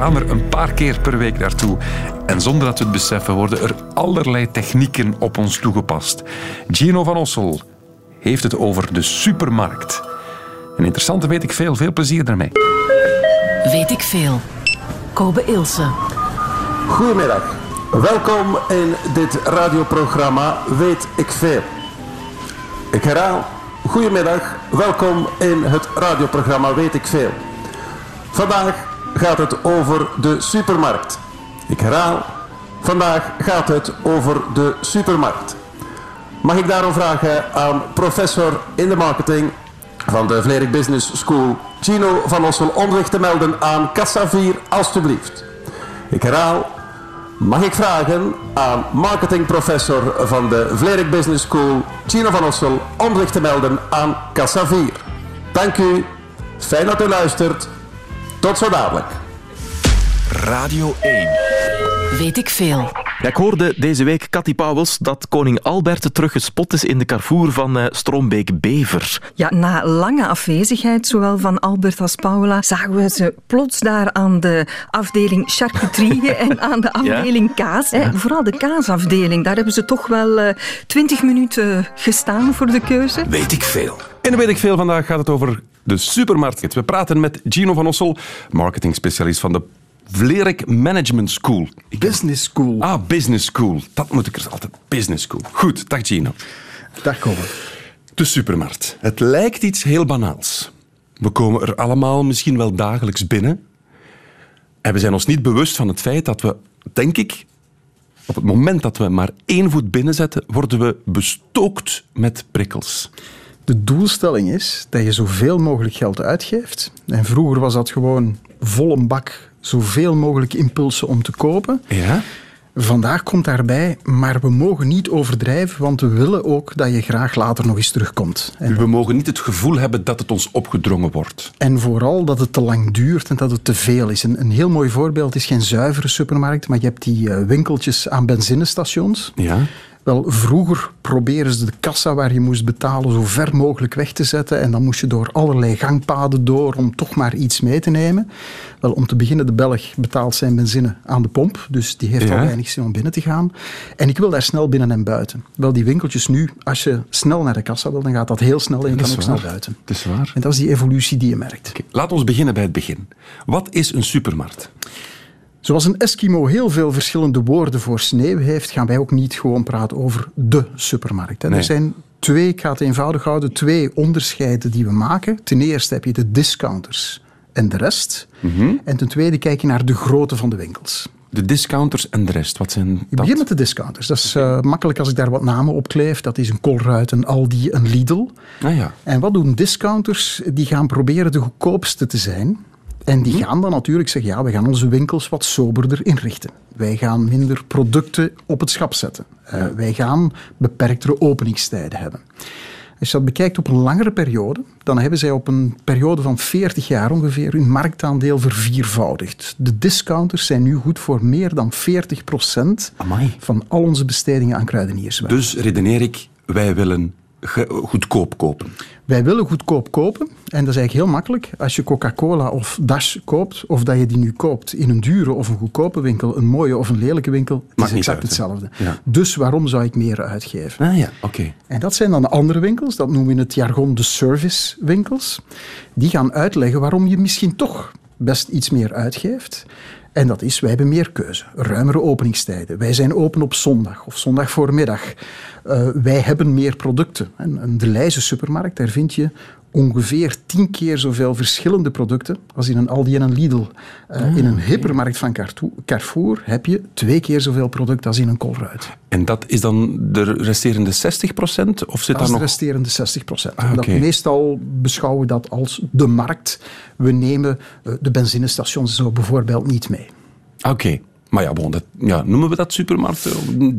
gaan er een paar keer per week naartoe. En zonder dat we het beseffen worden er allerlei technieken op ons toegepast. Gino van Ossel heeft het over de supermarkt. Een interessante weet ik veel. Veel plezier daarmee. Weet ik veel. Kobe Ilse. Goedemiddag. Welkom in dit radioprogramma Weet ik veel. Ik herhaal, goedemiddag. Welkom in het radioprogramma Weet ik veel. Vandaag gaat het over de supermarkt. Ik herhaal, vandaag gaat het over de supermarkt. Mag ik daarom vragen aan professor in de marketing van de Vlerik Business School, Gino van Ossel, om zich te melden aan kassa 4, alstublieft. Ik herhaal, mag ik vragen aan marketingprofessor van de Vlerik Business School, Gino van Ossel, om zich te melden aan kassa 4. Dank u, fijn dat u luistert. Tot zo dadelijk. Radio 1. Weet ik veel. Ja, ik hoorde deze week Cathy Pauwels dat koning Albert teruggespot is in de Carrefour van uh, Strombeek-Bever. Ja, na lange afwezigheid, zowel van Albert als Paula, zagen we ze plots daar aan de afdeling charcuterie en aan de afdeling kaas. Hè. Vooral de kaasafdeling, daar hebben ze toch wel uh, twintig minuten gestaan voor de keuze. Weet ik veel. En weet ik veel, vandaag gaat het over de supermarkt. We praten met Gino van Ossel, marketingspecialist van de Vlerik Management School. Business School. Ah, Business School. Dat moet ik er altijd. Business School. Goed, dag Gino. Dag Kobe. De supermarkt. Het lijkt iets heel banaals. We komen er allemaal misschien wel dagelijks binnen. En we zijn ons niet bewust van het feit dat we, denk ik, op het moment dat we maar één voet binnenzetten, worden we bestookt met prikkels. De doelstelling is dat je zoveel mogelijk geld uitgeeft. En vroeger was dat gewoon vol een bak zoveel mogelijk impulsen om te kopen. Ja? Vandaag komt daarbij, maar we mogen niet overdrijven, want we willen ook dat je graag later nog eens terugkomt. En we mogen niet het gevoel hebben dat het ons opgedrongen wordt. En vooral dat het te lang duurt en dat het te veel is. Een, een heel mooi voorbeeld is geen zuivere supermarkt, maar je hebt die eh, winkeltjes aan benzinestations. Ja. Wel, vroeger proberen ze de kassa waar je moest betalen zo ver mogelijk weg te zetten. En dan moest je door allerlei gangpaden door om toch maar iets mee te nemen. Wel, om te beginnen, de Belg betaalt zijn benzine aan de pomp. Dus die heeft Ja. al weinig zin om binnen te gaan. En ik wil daar snel binnen en buiten. Wel, die winkeltjes nu, als je snel naar de kassa wil, dan gaat dat heel snel en je Dat kan ook waar. snel buiten. Het is waar. En dat is die evolutie die je merkt. Oké, Laat ons beginnen bij het begin. Wat is een supermarkt? Zoals een Eskimo heel veel verschillende woorden voor sneeuw heeft, gaan wij ook niet gewoon praten over de supermarkt. Nee. Er zijn twee, ik ga het eenvoudig houden, twee onderscheiden die we maken. Ten eerste heb je de discounters en de rest. Mhm. En ten tweede kijk je naar de grootte van de winkels. De discounters en de rest, wat zijn Je dat? begint met de discounters. Dat is eh, makkelijk als ik daar wat namen op kleef. Dat is een Colruyt, een Aldi, een Lidl. Ah ja. En wat doen discounters? Die gaan proberen de goedkoopste te zijn. En die gaan dan natuurlijk zeggen, ja, we gaan onze winkels wat soberder inrichten. Wij gaan minder producten op het schap zetten. Eh, wij gaan beperktere openingstijden hebben. Als je dat bekijkt op een langere periode, dan hebben zij op een periode van 40 jaar ongeveer hun marktaandeel verviervoudigd. De discounters zijn nu goed voor meer dan 40 Amai. van al onze bestedingen aan kruidenierswerk. Dus redeneer ik, wij willen goedkoop kopen. Wij willen goedkoop kopen. En dat is eigenlijk heel makkelijk. Als je Coca-Cola of Dash koopt, of dat je die nu koopt in een dure of een goedkope winkel, een mooie of een lelijke winkel, het is exact uit, hetzelfde. Ja. Dus waarom zou ik meer uitgeven? Ah ja, oké. En dat zijn dan de andere winkels, dat noemen we in het jargon de servicewinkels. Die gaan uitleggen waarom je misschien toch best iets meer uitgeeft. En dat is, wij hebben meer keuze, ruimere openingstijden. Wij zijn open op zondag of zondag voormiddag. Eh, wij hebben meer producten. En een De Leijze supermarkt, daar vind je ongeveer tien keer zoveel verschillende producten als in een Aldi en een Lidl. Eh, in een hypermarkt van Carrefour heb je twee keer zoveel producten als in een Colruyt. En dat is dan de resterende 60 procent? Of zit Dat daar is de nog... resterende 60 procent. Ah, oké. Meestal beschouwen we dat als de markt. We nemen eh, de benzinestations zo bijvoorbeeld niet mee. Oké. Maar ja, bon, dat, ja, noemen we dat supermarkt?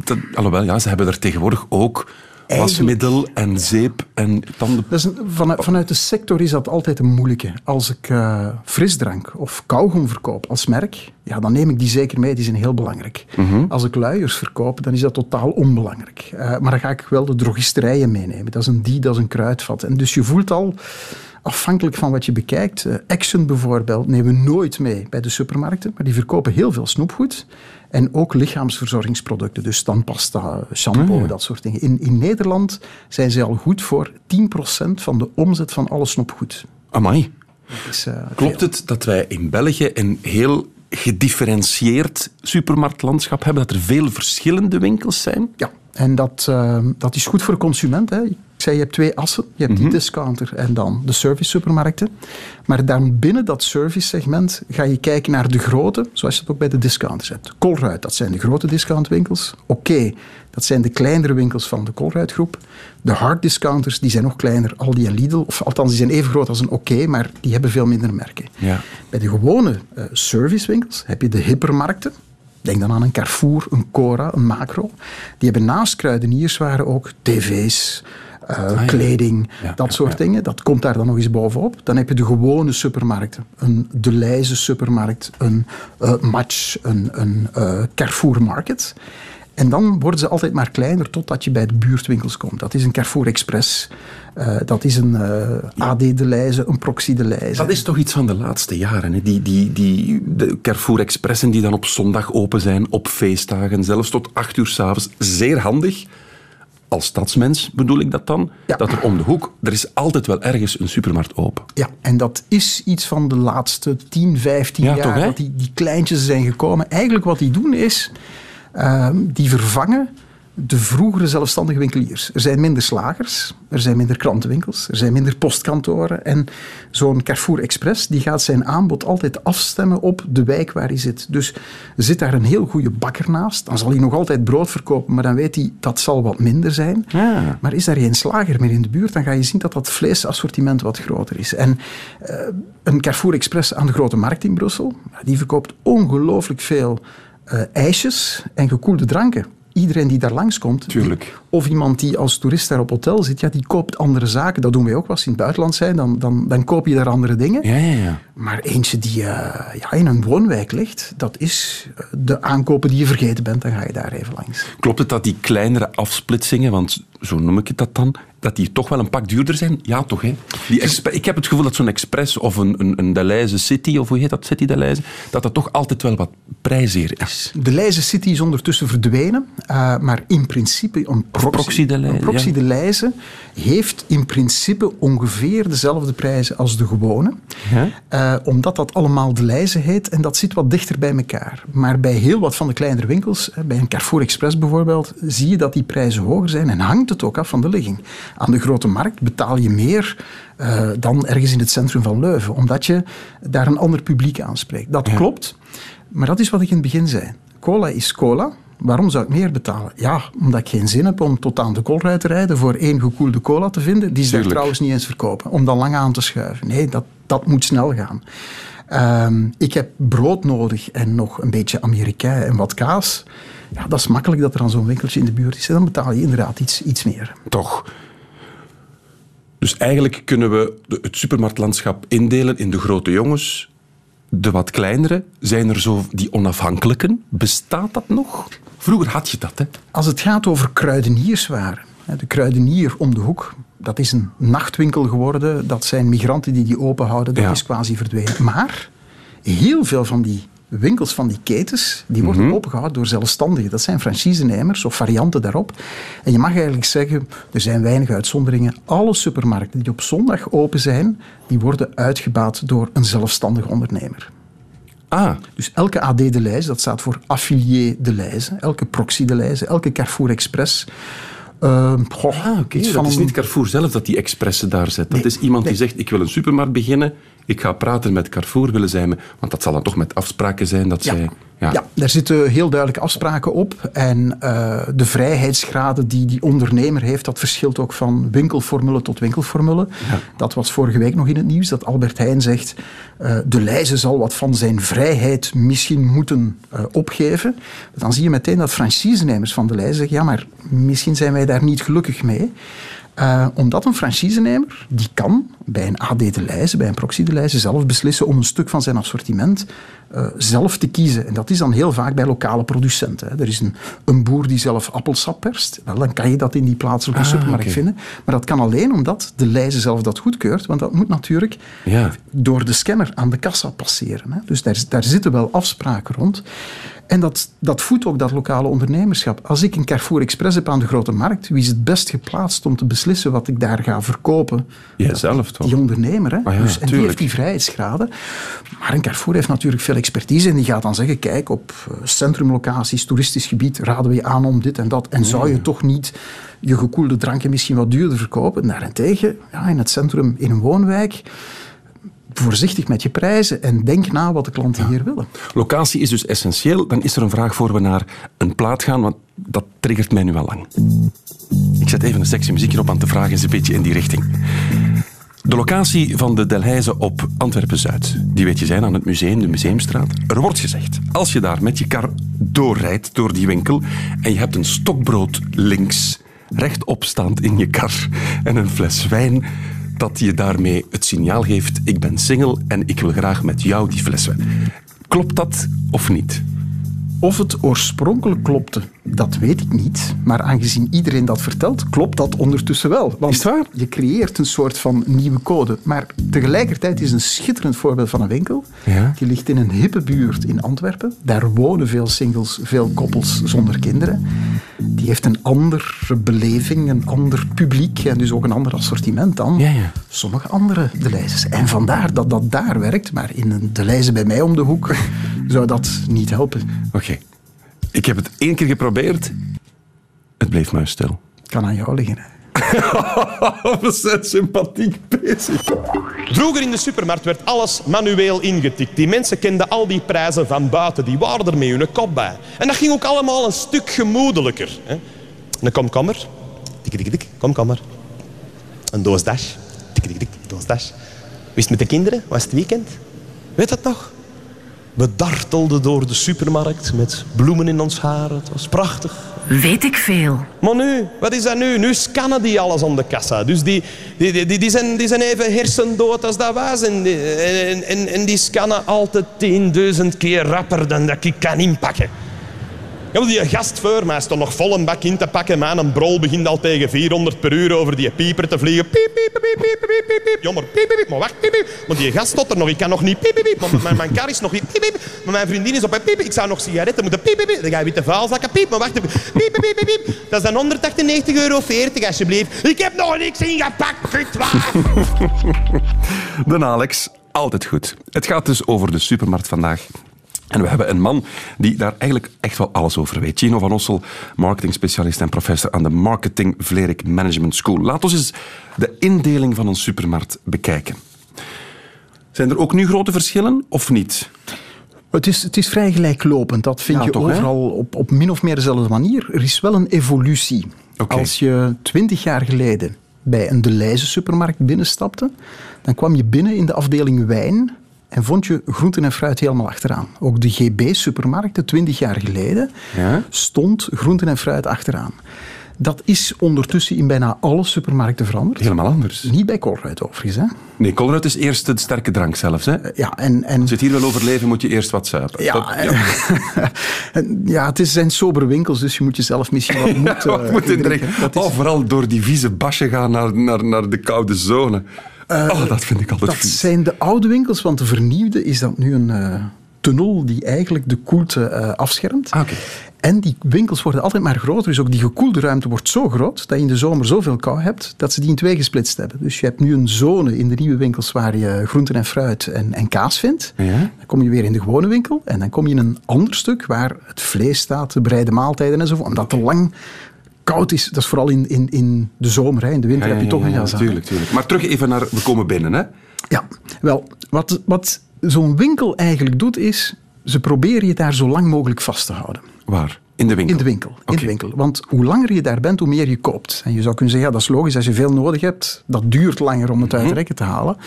Dat, alhoewel, ja, ze hebben er tegenwoordig ook wasmiddel en zeep en tanden... Dat is een- vanuit, vanuit de sector is dat altijd een moeilijke. Als ik eh, frisdrank of kauwgom verkoop als merk, ja, dan neem ik die zeker mee, die zijn heel belangrijk. Als ik luiers verkoop, dan is dat totaal onbelangrijk. Eh, maar dan ga ik wel de drogisterijen meenemen. Dat is een die, dat is een kruidvat. En dus je voelt al, afhankelijk van wat je bekijkt. Action bijvoorbeeld nemen we nooit mee bij de supermarkten, maar die verkopen heel veel snoepgoed. En ook lichaamsverzorgingsproducten, dus tandpasta, shampoo, ah, dat soort dingen. In, in Nederland zijn ze al goed voor 10% van de omzet van alle snoepgoed. Amai. Is, uh, Klopt het dat wij in België een heel gedifferentieerd supermarktlandschap hebben? Dat er veel verschillende winkels zijn? Ja, en dat, uh, dat is goed voor de consument. Hè. Ik zei, je hebt twee assen. Je hebt die mhm. discounter en dan de service supermarkten. Maar dan binnen dat service segment ga je kijken naar de grote, zoals je het ook bij de discounters hebt. Colruyt, dat zijn de grote discountwinkels. Oké, dat zijn de kleinere winkels van de Colruyt-groep. De hard discounters, die zijn nog kleiner. Aldi en Lidl, of althans, die zijn even groot als een Oké, maar die hebben veel minder merken. Ja. Bij de gewone uh, servicewinkels heb je de hypermarkten. Denk dan aan een Carrefour, een Cora, een Macro. Die hebben naast kruidenierswaren ook tv's, uh, ah, kleding, dat soort dingen. Dat komt daar dan nog eens bovenop. Dan heb je de gewone supermarkten. Een De Leize supermarkt, een uh, Match, een, een uh, Carrefour Market. En dan worden ze altijd maar kleiner totdat je bij de buurtwinkels komt. Dat is een Carrefour Express, uh, dat is een uh, AD de Leize, een Proxy de Leize. Dat is toch iets van de laatste jaren. Hè? Die, die, die, de Carrefour Expressen die dan op zondag open zijn, op feestdagen, zelfs tot acht uur s'avonds. Zeer handig als stadsmens bedoel ik dat dan, dat er om de hoek, er is altijd wel ergens een supermarkt open. Ja, en dat is iets van de laatste 10, 15 jaar dat die, die kleintjes zijn gekomen. Eigenlijk wat die doen is, uh, die vervangen de vroegere zelfstandige winkeliers. Er zijn minder slagers, er zijn minder krantenwinkels, er zijn minder postkantoren. En zo'n Carrefour Express die gaat zijn aanbod altijd afstemmen op de wijk waar hij zit. Dus zit daar een heel goede bakker naast, dan zal hij nog altijd brood verkopen, maar dan weet hij dat zal wat minder zijn. Ja. Maar is daar geen slager meer in de buurt, dan ga je zien dat dat vleesassortiment wat groter is. En uh, een Carrefour Express aan de Grote Markt in Brussel, die verkoopt ongelooflijk veel uh, ijsjes en gekoelde dranken iedereen die daar langskomt, Tuurlijk. of iemand die als toerist daar op hotel zit, ja, die koopt andere zaken. Dat doen wij ook als we in het buitenland zijn. Dan, dan, dan koop je daar andere dingen. Ja, ja, ja. Maar eentje die uh, ja, in een woonwijk ligt, dat is eh, de aankopen die je vergeten bent. Dan ga je daar even langs. Klopt het dat die kleinere afsplitsingen, want zo noem ik het dat dan, dat die toch wel een pak duurder zijn? Ja, toch? Hè? Die ik heb het gevoel dat zo'n Express of een, een, een Deleuze City, of hoe heet dat, City Deleuze, dat dat toch altijd wel wat prijziger is. De Deleuze City is ondertussen verdwenen, uh, maar in principe een proxy, proxy Deleuze, heeft in principe ongeveer dezelfde prijzen als de gewone. Ja? Uh, omdat dat allemaal Deleuze heet en dat zit wat dichter bij elkaar. Maar bij heel wat van de kleinere winkels, bij een Carrefour Express bijvoorbeeld, zie je dat die prijzen hoger zijn en hangt het ook af van de ligging. Aan de grote markt betaal je meer uh, dan ergens in het centrum van Leuven, omdat je daar een ander publiek aanspreekt. Dat klopt, maar dat is wat ik in het begin zei. Cola is cola. Waarom zou ik meer betalen? Ja, omdat ik geen zin heb om tot aan de koolruit te rijden voor één gekoelde cola te vinden, die ze daar trouwens niet eens verkopen, om dan lang aan te schuiven. Nee, dat, dat moet snel gaan. Uh, ik heb brood nodig en nog een beetje Amerikaan en wat kaas. Ja, dat is makkelijk dat er dan zo'n winkeltje in de buurt is. En dan betaal je inderdaad iets, iets meer. Toch. Dus eigenlijk kunnen we het supermarktlandschap indelen in de grote jongens, de wat kleinere. Zijn er zo die onafhankelijken? Bestaat dat nog? Vroeger had je dat, hè? Als het gaat over kruidenierswaren, de kruidenier om de hoek, dat is een nachtwinkel geworden. Dat zijn migranten die die open houden. Dat is quasi verdwenen. Maar heel veel van die winkels van die ketens, die worden mm opengehouden door zelfstandigen. Dat zijn franchisenemers of varianten daarop. En je mag eigenlijk zeggen, er zijn weinig uitzonderingen. Alle supermarkten die op zondag open zijn, die worden uitgebaat door een zelfstandig ondernemer. Ah. Dus elke AD de dat staat voor affilié de elke proxy de elke Carrefour Express. Uh, goh, ah, okay. Dat is niet Carrefour zelf dat die expressen daar zet. Dat is iemand die zegt, ik wil een supermarkt beginnen ik ga praten met Carrefour, willen zij me... Want dat zal dan toch met afspraken zijn dat ja. zij... Ja. ja, daar zitten heel duidelijke afspraken op. En uh, de vrijheidsgraden die die ondernemer heeft, dat verschilt ook van winkelformule tot winkelformule. Ja. Dat was vorige week nog in het nieuws, dat Albert Heijn zegt... Uh, de Leize zal wat van zijn vrijheid misschien moeten uh, opgeven. Dan zie je meteen dat franchisenemers van de Leize zeggen... ja, maar misschien zijn wij daar niet gelukkig mee. Uh, omdat een franchisenemer, die kan bij een AD de Leijzen, bij een Proxy de Leijzen, zelf beslissen om een stuk van zijn assortiment uh, zelf te kiezen. En dat is dan heel vaak bij lokale producenten. Hè. Er is een, een, boer die zelf appelsap perst. Wel, dan kan je dat in die plaatselijke ah, supermarkt okay. vinden. Maar dat kan alleen omdat de Leijzen zelf dat goedkeurt. Want dat moet natuurlijk ja. door de scanner aan de kassa passeren. Hè. Dus daar, daar zitten wel afspraken rond. En dat, dat voedt ook dat lokale ondernemerschap. Als ik een Carrefour Express heb aan de grote markt, wie is het best geplaatst om te beslissen wat ik daar ga verkopen? Jijzelf toch? Die ondernemer. Hè? Ah ja, dus, en die heeft die vrijheidsgraden. Maar een Carrefour heeft natuurlijk veel expertise en die gaat dan zeggen, kijk, op eh, centrumlocaties, toeristisch gebied, raden we je aan om dit en dat. En zou je toch niet je gekoelde drankje misschien wat duurder verkopen? Daarentegen, ja, in het centrum, in een woonwijk voorzichtig met je prijzen en denk na wat de klanten hier willen. Locatie is dus essentieel. Dan is er een vraag voor we naar een plaat gaan, want dat triggert mij nu al lang. Ik zet even een sexy muziekje op, want de vraag is een beetje in die richting. De locatie van de Delhaize op Antwerpen-Zuid, die weet je zijn aan het museum, de Museumstraat. Er wordt gezegd, als je daar met je kar doorrijdt door die winkel en je hebt een stokbrood links, rechtop staand in je kar en een fles wijn, dat je daarmee het signaal geeft: ik ben single en ik wil graag met jou die flessen. Klopt dat of niet? Of het oorspronkelijk klopte, dat weet ik niet. Maar aangezien iedereen dat vertelt, klopt dat ondertussen wel. Want is het waar? Je creëert een soort van nieuwe code. Maar tegelijkertijd is een schitterend voorbeeld van een winkel. Ja? Die ligt in een hippe buurt in Antwerpen. Daar wonen veel singles, veel koppels zonder kinderen. Die heeft een andere beleving, een ander publiek en dus ook een ander assortiment dan ja, ja. sommige andere de. En vandaar dat dat daar werkt, maar in de lijzen bij mij om de hoek zou dat niet helpen. Oké. Ik heb het één keer geprobeerd. Het bleef maar stil. Kan aan jou liggen. We zijn sympathiek bezig. Vroeger in de supermarkt werd alles manueel ingetikt. Die mensen kenden al die prijzen van buiten. Die waren er met hun kop bij. En dat ging ook allemaal een stuk gemoedelijker. Hè? Een komkommer. Tik, tik, tik. Komkommer. Een doos dash. Tik, tik, tik. Doos dash. Wist met de kinderen? Was het weekend? Weet dat nog? We dartelden door de supermarkt met bloemen in ons haar. Het was prachtig. Weet ik veel. Maar nu, wat is dat nu? Nu scannen die alles om de kassa. Dus die, die, die, die, zijn, die zijn even hersendood als dat was. En, en, en, en die scannen altijd tienduizend keer rapper dan dat ik kan inpakken. Ja, die gast voor mij stond nog vol een bak in te pakken. Een brol begint al tegen 400 per uur over die pieper te vliegen. Piep, piep, piep, piep, piep, piep, piep. Jammer, piep, piep, maar wacht, piep, piep. Maar die gast stond er nog. Ik kan nog niet piep, piep, piep. Mijn, mijn kar is nog niet piep, piep. Maar mijn vriendin is op piep, piep. Ik zou nog sigaretten moeten piep, piep. Dan ga je witte vuilzakken, piep. Maar wacht, piep, piep, piep, piep. Dat is dan 198 euro 40, alsjeblieft. Ik heb nog niks ingepakt, putwaar. De Alex, altijd goed. Het gaat dus over de supermarkt vandaag. En we hebben een man die daar eigenlijk echt wel alles over weet. Gino van Ossel, marketingspecialist en professor aan de Marketing Vlerik Management School. Laat ons eens de indeling van een supermarkt bekijken. Zijn er ook nu grote verschillen of niet? Het is, het is vrij gelijklopend. Dat vind Ja, je toch, overal op, op min of meer dezelfde manier. Er is wel een evolutie. Als je twintig jaar geleden bij een De Leize supermarkt binnenstapte, dan kwam je binnen in de afdeling wijn en vond je groenten en fruit helemaal achteraan. Ook de GB-supermarkten, twintig jaar geleden, Ja? stond groenten en fruit achteraan. Dat is ondertussen in bijna alle supermarkten veranderd. Helemaal anders. Niet bij Colruyt overigens. Hè? Nee, Colruyt is eerst de sterke drank zelfs. Hè? Ja, en, en Als je het hier wil overleven, moet je eerst wat zuipen. Ja, Dat- en- ja, het is- zijn sobere winkels, dus je moet jezelf misschien wat Wat eh, moet indrinken. is- vooral door die vieze basje gaan naar, naar, naar de koude zone. Oh, dat vind ik altijd dat vies. zijn de oude winkels, want de vernieuwde is dat nu een eh, tunnel die eigenlijk de koelte eh, afschermt. Ah. En die winkels worden altijd maar groter, dus ook die gekoelde ruimte wordt zo groot dat je in de zomer zoveel kou hebt dat ze die in twee gesplitst hebben. Dus je hebt nu een zone in de nieuwe winkels waar je groenten en fruit en, en kaas vindt. Ja? Dan kom je weer in de gewone winkel en dan kom je in een ander stuk waar het vlees staat, de bereide maaltijden enzovoort. Omdat het te lang koud is, dat is vooral in, in, in de zomer. Hè. In de winter Ja, heb je toch jas aan. tuurlijk, tuurlijk. Maar terug even naar... We komen binnen, hè? Ja, wel, wat, wat zo'n winkel eigenlijk doet is, ze proberen je daar zo lang mogelijk vast te houden. Waar? In de winkel? In de winkel. In de winkel. Want hoe langer je daar bent, hoe meer je koopt. En je zou kunnen zeggen, ja, dat is logisch, als je veel nodig hebt, dat duurt langer om het Mhm. uit de rekken te halen.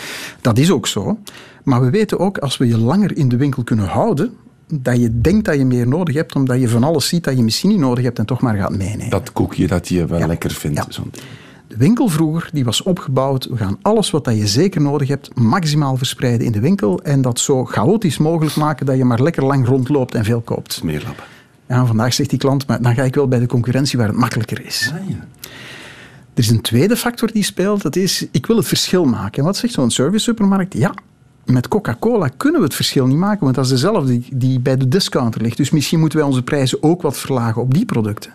Dat is ook zo. Maar we weten ook, als we je langer in de winkel kunnen houden, dat je denkt dat je meer nodig hebt, omdat je van alles ziet dat je misschien niet nodig hebt en toch maar gaat meenemen. Dat koekje dat je wel Ja. lekker vindt. Ja. De winkel vroeger die was opgebouwd. We gaan alles wat dat je zeker nodig hebt maximaal verspreiden in de winkel. En dat zo chaotisch mogelijk maken dat je maar lekker lang rondloopt en veel koopt. Smeerlappen. Ja, vandaag zegt die klant, maar dan ga ik wel bij de concurrentie waar het makkelijker is. Ah, ja. Er is een tweede factor die speelt, dat is, ik wil het verschil maken. En wat zegt zo'n service supermarkt? Ja, met Coca-Cola kunnen we het verschil niet maken, want dat is dezelfde die, bij de discounter ligt. Dus misschien moeten wij onze prijzen ook wat verlagen op die producten.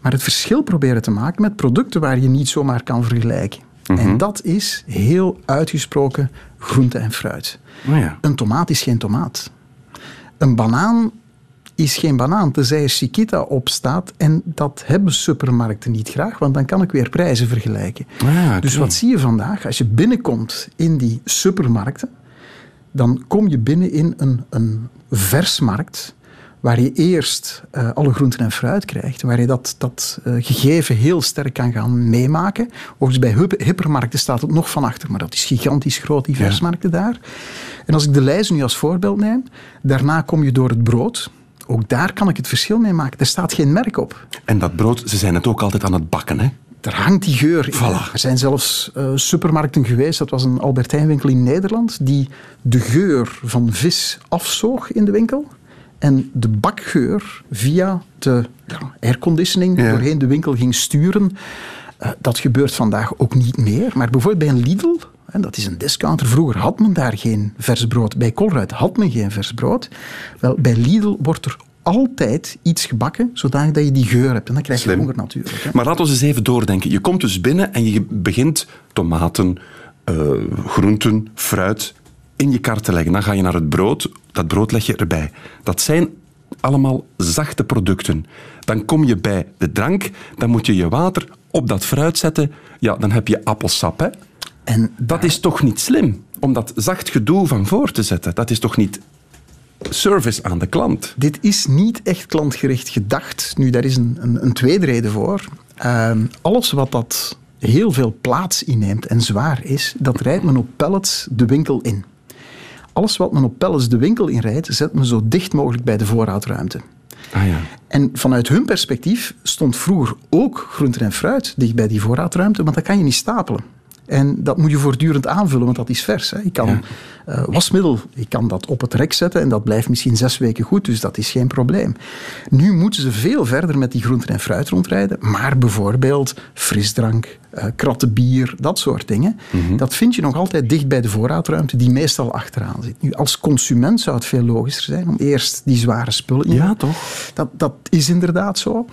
Maar het verschil proberen te maken met producten waar je niet zomaar kan vergelijken. En dat is heel uitgesproken groente en fruit. Oh ja. Een tomaat is geen tomaat. Een banaan is geen banaan, tenzij er Chiquita op staat. En dat hebben supermarkten niet graag, want dan kan ik weer prijzen vergelijken. Ah, Dus wat zie je vandaag? Als je binnenkomt in die supermarkten, dan kom je binnen in een, een versmarkt waar je eerst eh, alle groenten en fruit krijgt, waar je dat, dat eh, gegeven heel sterk kan gaan meemaken. Overigens, bij hypermarkten staat het nog van achter, maar dat is gigantisch groot, die versmarkten daar. En als ik de lijst nu als voorbeeld neem, daarna kom je door het brood. Ook daar kan ik het verschil mee maken. Er staat geen merk op. En dat brood, ze zijn het ook altijd aan het bakken, hè? Er hangt die geur in. Voilà. Er zijn zelfs eh, supermarkten geweest, dat was een Albert Heijnwinkel in Nederland, die de geur van vis afzoog in de winkel. En de bakgeur via de ja, airconditioning Ja. doorheen de winkel ging sturen. Eh, dat gebeurt vandaag ook niet meer. Maar bijvoorbeeld bij een Lidl, en dat is een discounter, vroeger had men daar geen vers brood. Bij Colruyt had men geen vers brood. Wel, bij Lidl wordt er altijd iets gebakken, zodat je die geur hebt. En dan krijg je Slim. honger natuurlijk. Hè. Maar laten we eens even doordenken. Je komt dus binnen en je begint tomaten, eh, groenten, fruit in je kar te leggen. Dan ga je naar het brood. Dat brood leg je erbij. Dat zijn allemaal zachte producten. Dan kom je bij de drank. Dan moet je je water op dat fruit zetten. Ja, dan heb je appelsap, hè? En Dat is toch niet slim? Om dat zacht gedoe van voor te zetten. Dat is toch niet service aan de klant? Dit is niet echt klantgericht gedacht. Nu, daar is een, een, een tweede reden voor. Ehm, alles wat dat heel veel plaats inneemt en zwaar is, dat rijdt men op pallets de winkel in. Alles wat men op pallets de winkel inrijdt, zet men zo dicht mogelijk bij de voorraadruimte. Ah ja. En vanuit hun perspectief stond vroeger ook groenten en fruit dicht bij die voorraadruimte, want dat kan je niet stapelen. En dat moet je voortdurend aanvullen, want dat is vers. Hè. Ik kan eh, wasmiddel, ik kan dat op het rek zetten en dat blijft misschien zes weken goed, dus dat is geen probleem. Nu moeten ze veel verder met die groenten en fruit rondrijden, maar bijvoorbeeld frisdrank, eh kratten bier, dat soort dingen, dat vind je nog altijd dicht bij de voorraadruimte, die meestal achteraan zit. Nu, als consument zou het veel logischer zijn om eerst die zware spullen in Ja, toch? dat, dat is inderdaad zo.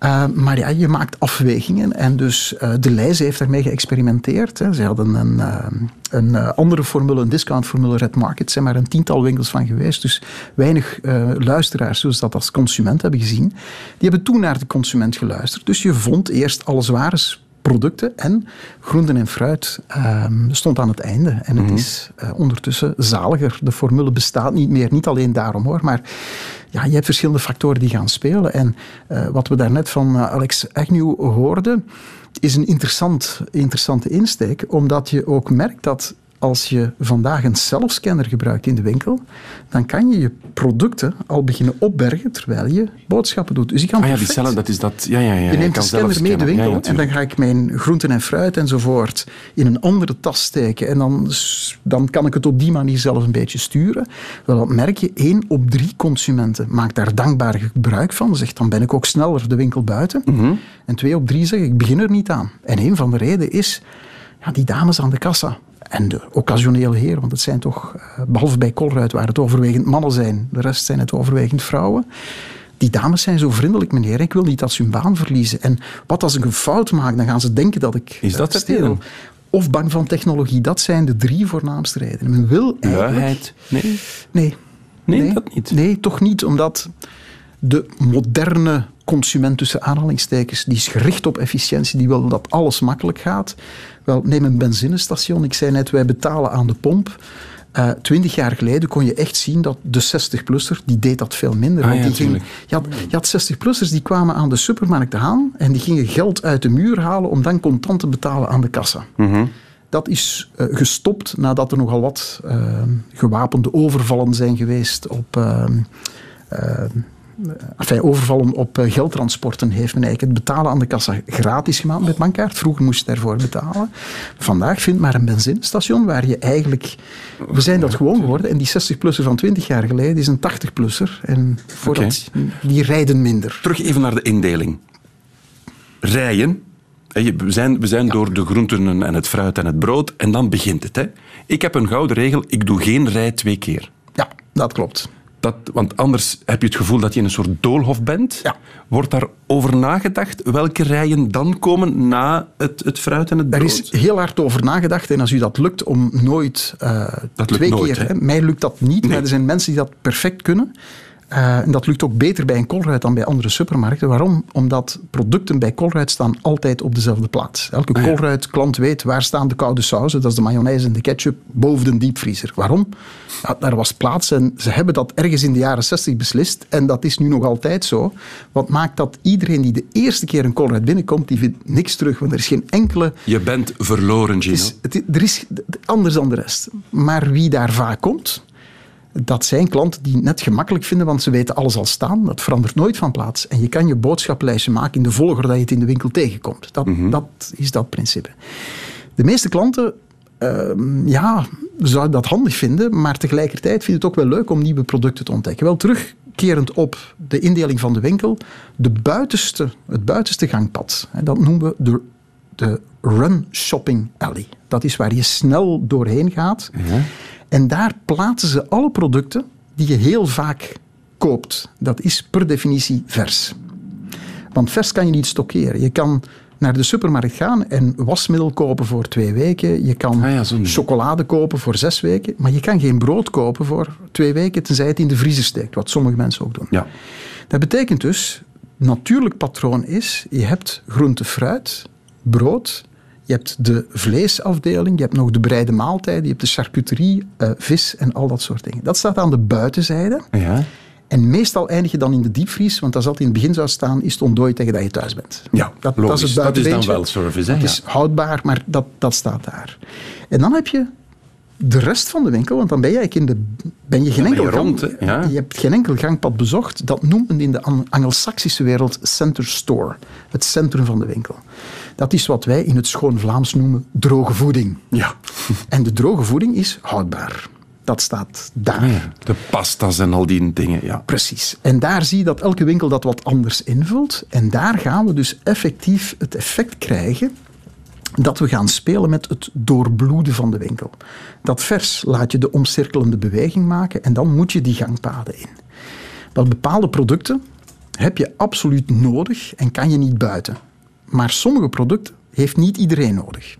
Uh, maar ja, je maakt afwegingen. En dus uh, de Leijs heeft daarmee geëxperimenteerd. Hè. Ze hadden een, een andere formule, een discountformule, Red Market. Er zijn maar een tiental winkels van geweest. Dus weinig luisteraars, zoals dat als consument hebben gezien. Die hebben toen naar de consument geluisterd. Dus je vond eerst alle zware producten en groenten en fruit uh, stond aan het einde. En het mm-hmm. is uh, ondertussen zaliger. De formule bestaat niet meer. Niet alleen daarom hoor, maar ja, je hebt verschillende factoren die gaan spelen. En uh, wat we daarnet van uh, Alex Agnew hoorden, is een interessant, interessante insteek, omdat je ook merkt dat als je vandaag een zelfscanner gebruikt in de winkel, dan kan je je producten al beginnen opbergen terwijl je boodschappen doet. Dus je kan ah ja, die cellen, dat is dat. Ja, ja, ja. Je neemt de scanner mee de winkel ja, ja, en dan ga ik mijn groenten en fruit enzovoort in een andere tas steken en dan, dan kan ik het op die manier zelf een beetje sturen. Wel, dat merk je, één op drie consumenten maakt daar dankbaar gebruik van. Zegt, dan ben ik ook sneller de winkel buiten. Mm-hmm. En twee op drie zeggen, ik begin er niet aan. En een van de redenen is, ja, die dames aan de kassa en de occasionele heren, want het zijn toch, behalve bij Colruyt, waar het overwegend mannen zijn, de rest zijn het overwegend vrouwen. Die dames zijn zo vriendelijk, meneer. Ik wil niet dat ze hun baan verliezen. En wat als ik een fout maak, dan gaan ze denken dat ik Is dat steel. Of bang van technologie. Dat zijn de drie voornaamste redenen. Men wil eigenlijk... Nee. Nee. nee. Nee, dat niet? Nee, toch niet. Omdat de moderne consument tussen aanhalingstekens, die is gericht op efficiëntie, die wil dat alles makkelijk gaat. Wel, neem een benzinestation. Ik zei net, wij betalen aan de pomp. Uh, twintig jaar geleden kon je echt zien dat de 60-plusser, die deed dat veel minder. Ah, want ja, die ging, je had, je had 60-plussers die kwamen aan de supermarkt aan en die gingen geld uit de muur halen om dan contant te betalen aan de kassa. Mm-hmm. Dat is uh, gestopt nadat er nogal wat uh, gewapende overvallen zijn geweest op enfin, overvallen op eh, geldtransporten heeft men eigenlijk het betalen aan de kassa gratis gemaakt met bankkaart. Vroeger moest je daarvoor betalen. Vandaag vindt maar een benzinestation waar je eigenlijk... We zijn dat gewoon geworden. En die 60-plusser van 20 jaar geleden is een 80-plusser. En voordat, die rijden minder. Terug even naar de indeling. Rijen. We zijn, we zijn door de groenten en het fruit en het brood. En dan begint het. Hè. Ik heb een gouden regel. Ik doe geen rij twee keer. Ja, dat klopt. Dat, want anders heb je het gevoel dat je in een soort doolhof bent. Ja. Wordt daar over nagedacht welke rijen dan komen na het, het fruit en het brood? Er is heel hard over nagedacht. En als u dat lukt om nooit uh, dat lukt twee nooit, keer... Hè? Mij lukt dat niet, Nee. maar er zijn mensen die dat perfect kunnen. Uh, en dat lukt ook beter bij een Colruyt dan bij andere supermarkten. Waarom? Omdat producten bij Colruyt staan altijd op dezelfde plaats. Elke Ah, ja. Colruyt-klant weet waar staan de koude sauzen, dat is de mayonaise en de ketchup, boven de diepvriezer. Waarom? Daar was plaats en ze hebben dat ergens in de jaren 60 beslist. En dat is nu nog altijd zo. Wat maakt dat iedereen die de eerste keer een Colruyt binnenkomt, die vindt niks terug. Want er is geen enkele Je bent verloren, Gino. het is, het, er is anders dan de rest. Maar wie daar vaak komt, dat zijn klanten die het net gemakkelijk vinden, want ze weten alles al staan. Dat verandert nooit van plaats. En je kan je boodschaplijstje maken in de volgorde dat je het in de winkel tegenkomt. Dat, dat is dat principe. De meeste klanten ehm, ja, zouden dat handig vinden, maar tegelijkertijd vinden het ook wel leuk om nieuwe producten te ontdekken. Wel terugkerend op de indeling van de winkel, de buitenste, het buitenste gangpad, dat noemen we de, de Run Shopping Alley. Dat is waar je snel doorheen gaat. En daar plaatsen ze alle producten die je heel vaak koopt. Dat is per definitie vers. Want vers kan je niet stockeren. Je kan naar de supermarkt gaan en wasmiddel kopen voor twee weken. Je kan Ah ja, chocolade kopen voor zes weken. Maar je kan geen brood kopen voor twee weken, tenzij het in de vriezer steekt. Wat sommige mensen ook doen. Ja. Dat betekent dus, natuurlijk patroon is, je hebt groente, fruit, brood, je hebt de vleesafdeling, je hebt nog de bereide maaltijden, je hebt de charcuterie, eh, vis en al dat soort dingen. Dat staat aan de buitenzijde. Ja. En meestal eindig je dan in de diepvries, want als dat in het begin zou staan, is het ontdooid tegen dat je thuis bent. Ja, dat, logisch. dat is het Dat is dan wel service, hè? Het Ja. is houdbaar, maar dat, dat staat daar. En dan heb je de rest van de winkel, want dan ben je eigenlijk in de, ben je geen je enkel rond, gang- hè? Ja. je hebt geen enkel gangpad bezocht. Dat noemt men in de Ang- Angelsaksische wereld center store, het centrum van de winkel. Dat is wat wij in het schoon Vlaams noemen droge voeding. Ja. En de droge voeding is houdbaar. Dat staat daar. De pasta's en al die dingen, ja. Precies. En daar zie je dat elke winkel dat wat anders invult. En daar gaan we dus effectief het effect krijgen dat we gaan spelen met het doorbloeden van de winkel. Dat vers laat je de omcirkelende beweging maken en dan moet je die gangpaden in. Wel, bepaalde producten heb je absoluut nodig en kan je niet buiten. Maar sommige producten heeft niet iedereen nodig.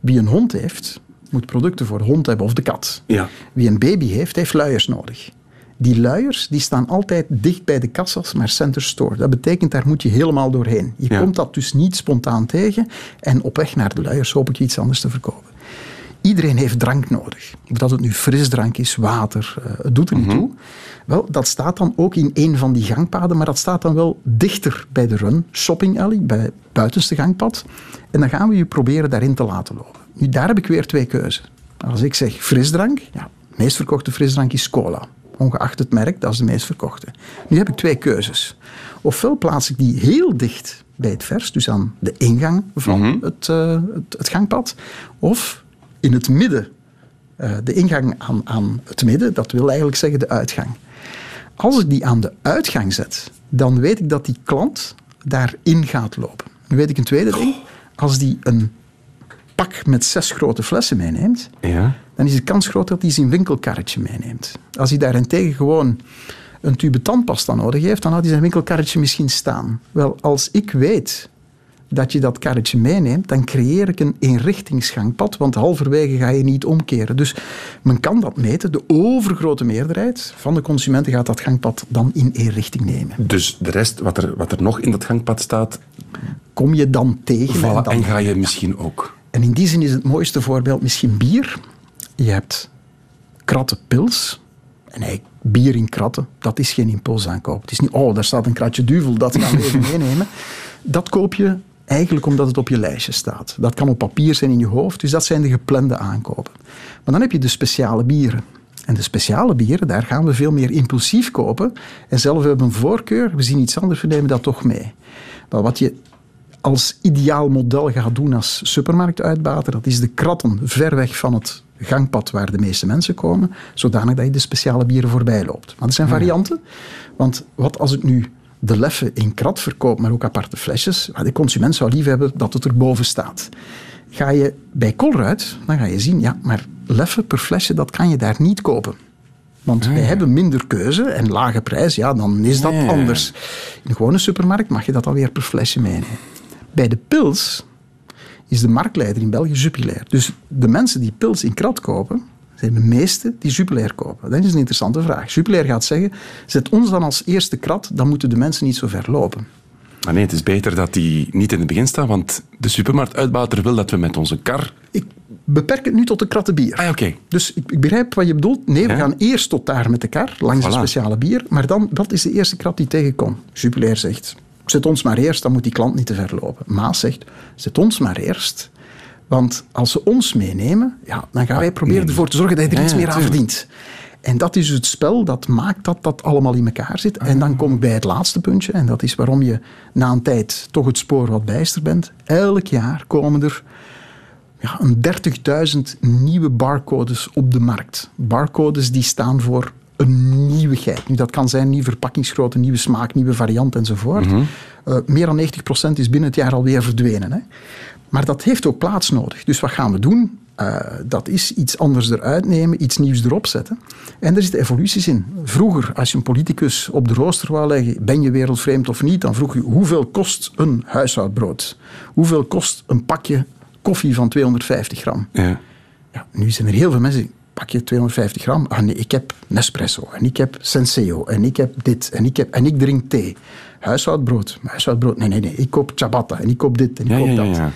Wie een hond heeft, moet producten voor hond hebben of de kat. Ja. Wie een baby heeft, heeft luiers nodig. Die luiers die staan altijd dicht bij de kassas, maar center store. Dat betekent, daar moet je helemaal doorheen. Je Ja. komt dat dus niet spontaan tegen. En op weg naar de luiers hoop ik je iets anders te verkopen. Iedereen heeft drank nodig. Of dat het nu frisdrank is, water, eh, het doet er niet toe. Wel, dat staat dan ook in een van die gangpaden, maar dat staat dan wel dichter bij de run shopping alley, bij het buitenste gangpad. En dan gaan we je proberen daarin te laten lopen. Nu, daar heb ik weer twee keuzes. Als ik zeg frisdrank, ja, de meest verkochte frisdrank is cola. Ongeacht het merk, dat is de meest verkochte. Nu heb ik twee keuzes. Ofwel plaats ik die heel dicht bij het vers, dus aan de ingang van het, eh, het, het gangpad. Of in het midden, eh, de ingang aan, aan het midden, dat wil eigenlijk zeggen de uitgang. Als ik die aan de uitgang zet, dan weet ik dat die klant daarin gaat lopen. Nu weet ik een tweede ding. Als die een pak met zes grote flessen meeneemt, Ja. dan is de kans groot dat hij zijn winkelkarretje meeneemt. Als hij daarentegen gewoon een tube tandpasta nodig heeft, dan had hij zijn winkelkarretje misschien staan. Wel, als ik weet dat je dat karretje meeneemt, dan creëer ik een eenrichtingsgangpad, want halverwege ga je niet omkeren. Dus men kan dat meten. De overgrote meerderheid van de consumenten gaat dat gangpad dan in één richting nemen. Dus de rest, wat er, wat er nog in dat gangpad staat, Kom je dan tegen voilà, en dan en ga je misschien ook. En in die zin is het mooiste voorbeeld misschien bier. Je hebt kratten pils. En hey, bier in kratten, dat is geen impulsaankoop. Het is niet, oh, daar staat een kratje duvel, dat gaan we even meenemen. Dat koop je eigenlijk omdat het op je lijstje staat. Dat kan op papier zijn in je hoofd, dus dat zijn de geplande aankopen. Maar dan heb je de speciale bieren. En de speciale bieren, daar gaan we veel meer impulsief kopen. En zelf hebben we een voorkeur, we zien iets anders, we nemen dat toch mee. Maar wat je als ideaal model gaat doen als supermarktuitbater, dat is de kratten ver weg van het gangpad waar de meeste mensen komen, zodanig dat je de speciale bieren voorbij loopt. Maar er zijn varianten, want wat als ik nu de leffe in krat verkoop, maar ook aparte flesjes, de consument zou lief hebben dat het erboven staat. Ga je bij Colruyt, dan ga je zien, ja, maar leffe per flesje, dat kan je daar niet kopen. Want wij hebben minder keuze en lage prijs, ja, dan is dat anders. In een gewone supermarkt mag je dat alweer per flesje meenemen. Bij de pils is de marktleider in België Jupiler. Dus de mensen die pils in krat kopen, zijn de meeste die Jupiler kopen. Dat is een interessante vraag. Jupiler gaat zeggen, zet ons dan als eerste krat, dan moeten de mensen niet zo ver lopen. Maar nee, het is beter dat die niet in het begin staan, want de supermarktuitbater wil dat we met onze kar... Ik beperk het nu tot de kratten bier. Ah, oké. Dus ik, ik, begrijp wat je bedoelt. Nee, we gaan eerst tot daar met de kar, langs voilà. speciale bier, maar dan, dat is de eerste krat die tegenkomt. Jupiler zegt, zet ons maar eerst, dan moet die klant niet te ver lopen. Maas zegt, zet ons maar eerst, want als ze ons meenemen, ja, dan gaan wij proberen ervoor te zorgen dat je er iets meer aan verdient. En dat is het spel dat maakt dat dat allemaal in elkaar zit. En dan kom ik bij het laatste puntje. En dat is waarom je na een tijd toch het spoor wat bijster bent. Elk jaar komen er ja, een 30.000 nieuwe barcodes op de markt. Barcodes die staan voor een nieuwigheid. Nu, dat kan zijn nieuwe verpakkingsgrootte, nieuwe smaak, nieuwe variant enzovoort. Mm -hmm. uh, meer dan 90% is binnen het jaar alweer verdwenen. Hè. Maar dat heeft ook plaats nodig. Dus wat gaan we doen? Uh, dat is iets anders eruit nemen, iets nieuws erop zetten. En er zitten evoluties in. Vroeger, als je een politicus op de rooster wou leggen, ben je wereldvreemd of niet, dan vroeg je hoeveel kost een huishoudbrood? Hoeveel kost een pakje koffie van 250 gram? Ja. Ja, nu zijn er heel veel mensen pakje 250 gram. Ah nee, ik heb Nespresso en ik heb Senseo en ik heb dit en ik, heb, en ik drink thee. Huishoudbrood. Huishoudbrood, nee, nee, nee. Ik koop ciabatta en ik koop dit en ik ja, koop ja, dat. Ja,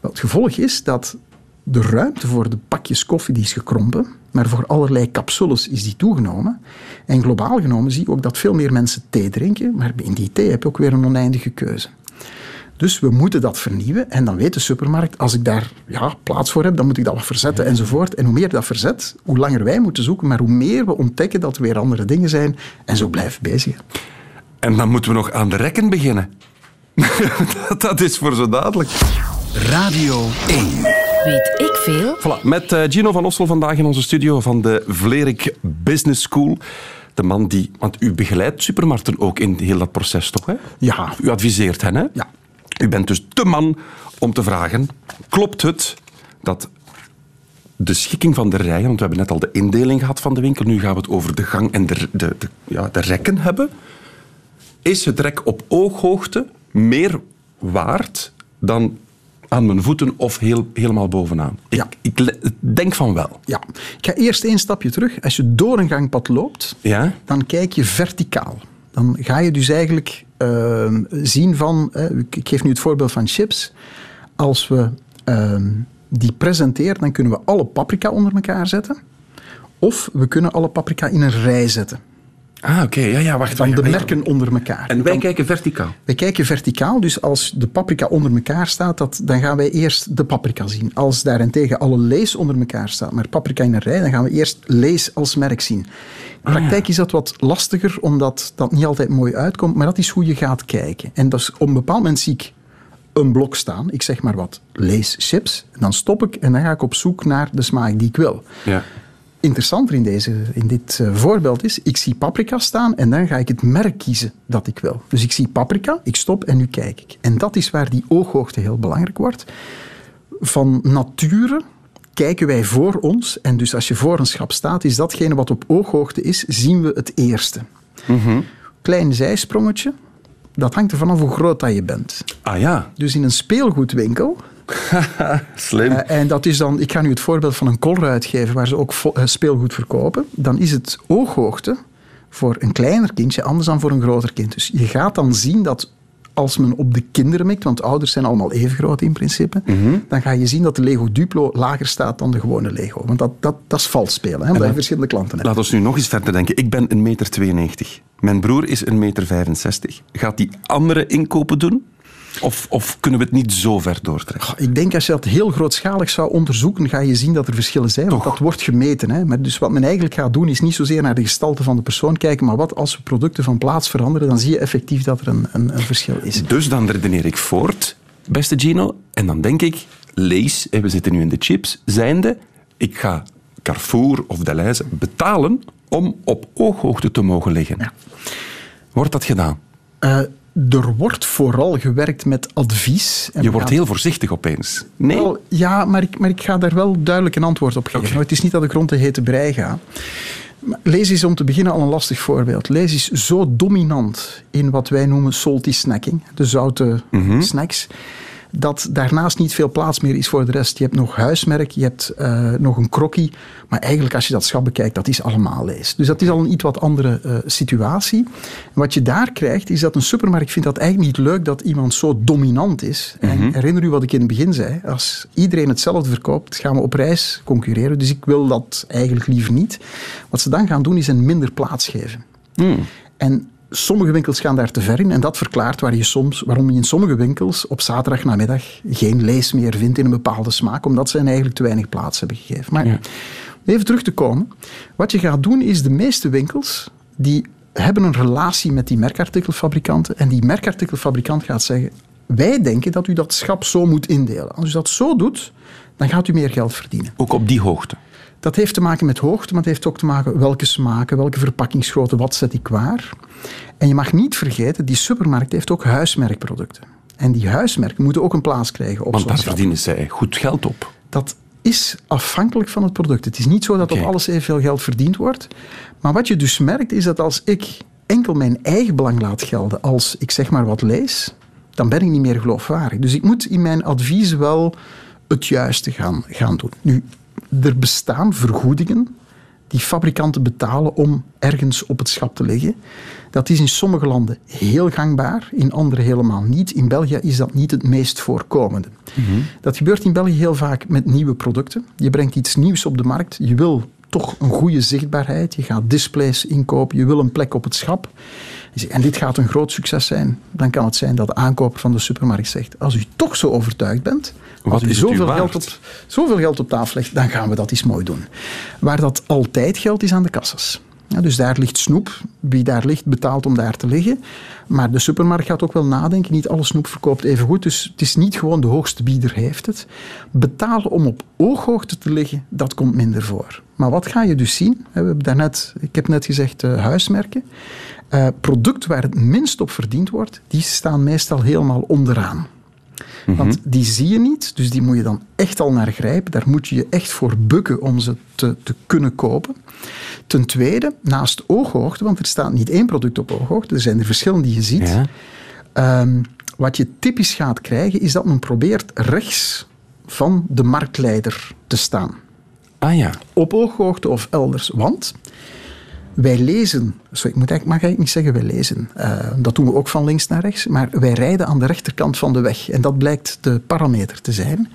Wel, het gevolg is dat de ruimte voor de pakjes koffie die is gekrompen, maar voor allerlei capsules is die toegenomen. En globaal genomen zie je ook dat veel meer mensen thee drinken, maar in die thee heb je ook weer een oneindige keuze. Dus we moeten dat vernieuwen. En dan weet de supermarkt, als ik daar ja, plaats voor heb, dan moet ik dat wat verzetten enzovoort. En hoe meer dat verzet, hoe langer wij moeten zoeken, maar hoe meer we ontdekken dat er weer andere dingen zijn. En zo blijven bezig. En dan moeten we nog aan de rekken beginnen. dat, dat is voor zo dadelijk. Radio 1. Weet ik veel? Voilà, met uh, Gino van Ossel vandaag in onze studio van de Vlerik Business School. De man die... Want u begeleidt supermarkten ook in heel dat proces, toch? Hè? Ja. U adviseert hen, hè? Ja. U bent dus de man om te vragen: klopt het dat de schikking van de rijen, want we hebben net al de indeling gehad van de winkel, nu gaan we het over de gang en de, de, de, ja, de rekken hebben. Is het rek op ooghoogte meer waard dan aan mijn voeten of heel, helemaal bovenaan? Ja. Ik, ik denk van wel. Ja. Ik ga eerst één stapje terug. Als je door een gangpad loopt, Ja? dan kijk je verticaal. Dan ga je dus eigenlijk uh, zien van... Uh, ik geef nu het voorbeeld van chips. Als we uh, die presenteren, dan kunnen we alle paprika onder elkaar zetten. Of we kunnen alle paprika in een rij zetten. Ah, oké. Okay. Ja, ja, wacht. Wacht, de merken onder elkaar. En wij dan, kijken verticaal? Wij kijken verticaal. Dus als de paprika onder elkaar staat, dat, dan gaan wij eerst de paprika zien. Als daarentegen alle lees onder elkaar staat, maar paprika in een rij, dan gaan we eerst lees als merk zien. In de praktijk is dat wat lastiger, omdat dat niet altijd mooi uitkomt. Maar dat is hoe je gaat kijken. En dat is, op een bepaald moment zie ik een blok staan. Ik zeg maar wat, lees chips. En dan stop ik en dan ga ik op zoek naar de smaak die ik wil. Ja. Interessanter in, deze, in dit uh, voorbeeld is, ik zie paprika staan en dan ga ik het merk kiezen dat ik wil. Dus ik zie paprika, ik stop en nu kijk ik. En dat is waar die ooghoogte heel belangrijk wordt. Van nature kijken wij voor ons. En dus als je voor een schap staat, is datgene wat op ooghoogte is, zien we het eerste. Mm -hmm. Klein zijsprongetje, dat hangt ervan af hoe groot dat je bent. Ah ja. Dus in een speelgoedwinkel... Slim. Uh, en dat is dan, ik ga nu het voorbeeld van een Colruyt geven, waar ze ook uh, speelgoed verkopen. Dan is het ooghoogte voor een kleiner kindje anders dan voor een groter kind. Dus je gaat dan zien dat als men op de kinderen mikt, want ouders zijn allemaal even groot in principe, Mhm. mm -hmm. dan ga je zien dat de Lego Duplo lager staat dan de gewone Lego. Want dat, dat, dat is vals spelen, hè, omdat je verschillende klanten hebt. Laten we nu nog eens verder denken. Ik ben 1,92 meter. Mijn broer is 1,65 meter. Gaat die andere inkopen doen? Of, of kunnen we het niet zo ver doortrekken? Ik denk als je dat heel grootschalig zou onderzoeken, ga je zien dat er verschillen zijn. Want dat wordt gemeten. Hè. Maar dus wat men eigenlijk gaat doen, is niet zozeer naar de gestalte van de persoon kijken, maar wat als we producten van plaats veranderen, dan zie je effectief dat er een, een, een verschil is. Dus dan redeneer ik voort, beste Gino, en dan denk ik, lees, we zitten nu in de chips, zijnde, ik ga Carrefour of Deleuze betalen om op ooghoogte te mogen liggen. Wordt dat gedaan? Uh, er wordt vooral gewerkt met advies. En Je wordt heel voorzichtig opeens. Nee? Wel, ja, maar ik, maar ik ga daar wel duidelijk een antwoord op geven. Okay. Het is niet dat ik rond de hete brei ga. Lees is om te beginnen al een lastig voorbeeld. Lees is zo dominant in wat wij noemen salty snacking, de zoute mm -hmm. snacks dat daarnaast niet veel plaats meer is voor de rest. Je hebt nog huismerk, je hebt uh, nog een krokkie. Maar eigenlijk, als je dat schap bekijkt, dat is allemaal lees. Dus dat is al een iets wat andere uh, situatie. En wat je daar krijgt, is dat een supermarkt vindt dat eigenlijk niet leuk dat iemand zo dominant is. Mm -hmm. En herinner u wat ik in het begin zei. Als iedereen hetzelfde verkoopt, gaan we op reis concurreren. Dus ik wil dat eigenlijk liever niet. Wat ze dan gaan doen, is een minder plaats geven. Mm. En Sommige winkels gaan daar te ver in en dat verklaart waar je soms, waarom je in sommige winkels op zaterdag namiddag geen lees meer vindt in een bepaalde smaak, omdat ze eigenlijk te weinig plaats hebben gegeven. Maar ja. even terug te komen. Wat je gaat doen is de meeste winkels die hebben een relatie met die merkartikelfabrikanten en die merkartikelfabrikant gaat zeggen wij denken dat u dat schap zo moet indelen. Als u dat zo doet, dan gaat u meer geld verdienen. Ook op die hoogte? Dat heeft te maken met hoogte, maar het heeft ook te maken welke smaken, welke verpakkingsgrootte, wat zet ik waar. En je mag niet vergeten, die supermarkt heeft ook huismerkproducten. En die huismerken moeten ook een plaats krijgen op Want daar verdienen zij goed geld op. Dat is afhankelijk van het product. Het is niet zo dat okay. op alles evenveel geld verdiend wordt. Maar wat je dus merkt, is dat als ik enkel mijn eigen belang laat gelden als ik zeg maar wat lees, dan ben ik niet meer geloofwaardig. Dus ik moet in mijn advies wel het juiste gaan, gaan doen. Nu, er bestaan vergoedingen die fabrikanten betalen om ergens op het schap te liggen. Dat is in sommige landen heel gangbaar, in andere helemaal niet. In België is dat niet het meest voorkomende. Mm -hmm. Dat gebeurt in België heel vaak met nieuwe producten. Je brengt iets nieuws op de markt. Je wil toch een goede zichtbaarheid. Je gaat displays inkopen. Je wil een plek op het schap. En dit gaat een groot succes zijn. Dan kan het zijn dat de aankoper van de supermarkt zegt: Als u toch zo overtuigd bent, wat als u zoveel, geld op, zoveel geld op tafel legt, dan gaan we dat eens mooi doen. Waar dat altijd geldt, is aan de kassas. Dus daar ligt snoep. Wie daar ligt, betaalt om daar te liggen. Maar de supermarkt gaat ook wel nadenken. Niet alle snoep verkoopt even goed. Dus het is niet gewoon de hoogste bieder heeft het. Betalen om op ooghoogte te liggen, dat komt minder voor. Maar wat ga je dus zien? We hebben daarnet, ik heb net gezegd uh, huismerken. Uh, producten waar het minst op verdiend wordt, die staan meestal helemaal onderaan. Mm -hmm. Want die zie je niet, dus die moet je dan echt al naar grijpen. Daar moet je je echt voor bukken om ze te, te kunnen kopen. Ten tweede, naast ooghoogte, want er staat niet één product op ooghoogte, er zijn er verschillen die je ziet. Ja. Um, wat je typisch gaat krijgen, is dat men probeert rechts van de marktleider te staan. Ah ja. Op ooghoogte of elders. Want wij lezen, sorry, ik moet eigenlijk, mag eigenlijk niet zeggen wij lezen, uh, dat doen we ook van links naar rechts, maar wij rijden aan de rechterkant van de weg. En dat blijkt de parameter te zijn.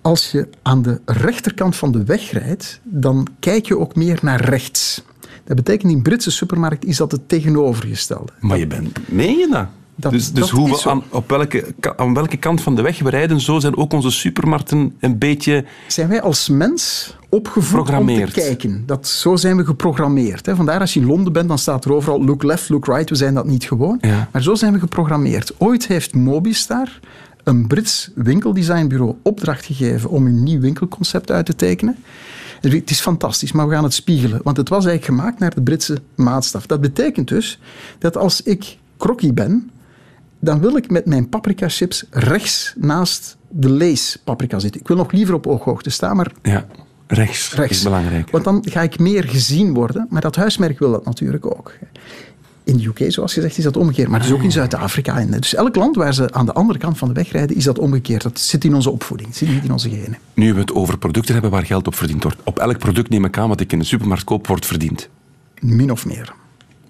Als je aan de rechterkant van de weg rijdt, dan kijk je ook meer naar rechts. Dat betekent in Britse supermarkt is dat het tegenovergestelde. Maar je bent, meen je dat? Dat, dus dus hoe we aan, op welke, aan welke kant van de weg we rijden, zo zijn ook onze supermarkten een beetje... Zijn wij als mens opgevoed om te kijken. Dat, zo zijn we geprogrammeerd. Hè. Vandaar als je in Londen bent, dan staat er overal look left, look right. We zijn dat niet gewoon. Ja. Maar zo zijn we geprogrammeerd. Ooit heeft Mobistar, een Brits winkeldesignbureau, opdracht gegeven om een nieuw winkelconcept uit te tekenen. Het is fantastisch, maar we gaan het spiegelen. Want het was eigenlijk gemaakt naar de Britse maatstaf. Dat betekent dus dat als ik krokkie ben, dan wil ik met mijn paprika chips rechts naast de lees paprika zitten. Ik wil nog liever op ooghoogte staan, maar... Ja, rechts, rechts is belangrijk. Want dan ga ik meer gezien worden, maar dat huismerk wil dat natuurlijk ook. In de UK, zoals gezegd, is dat omgekeerd. Maar dus ook in Zuid-Afrika. Dus elk land waar ze aan de andere kant van de weg rijden, is dat omgekeerd. Dat zit in onze opvoeding, dat zit niet in onze genen. Nu we het over producten hebben waar geld op verdiend wordt. Op elk product neem ik aan wat ik in de supermarkt koop, wordt verdiend. Min of meer.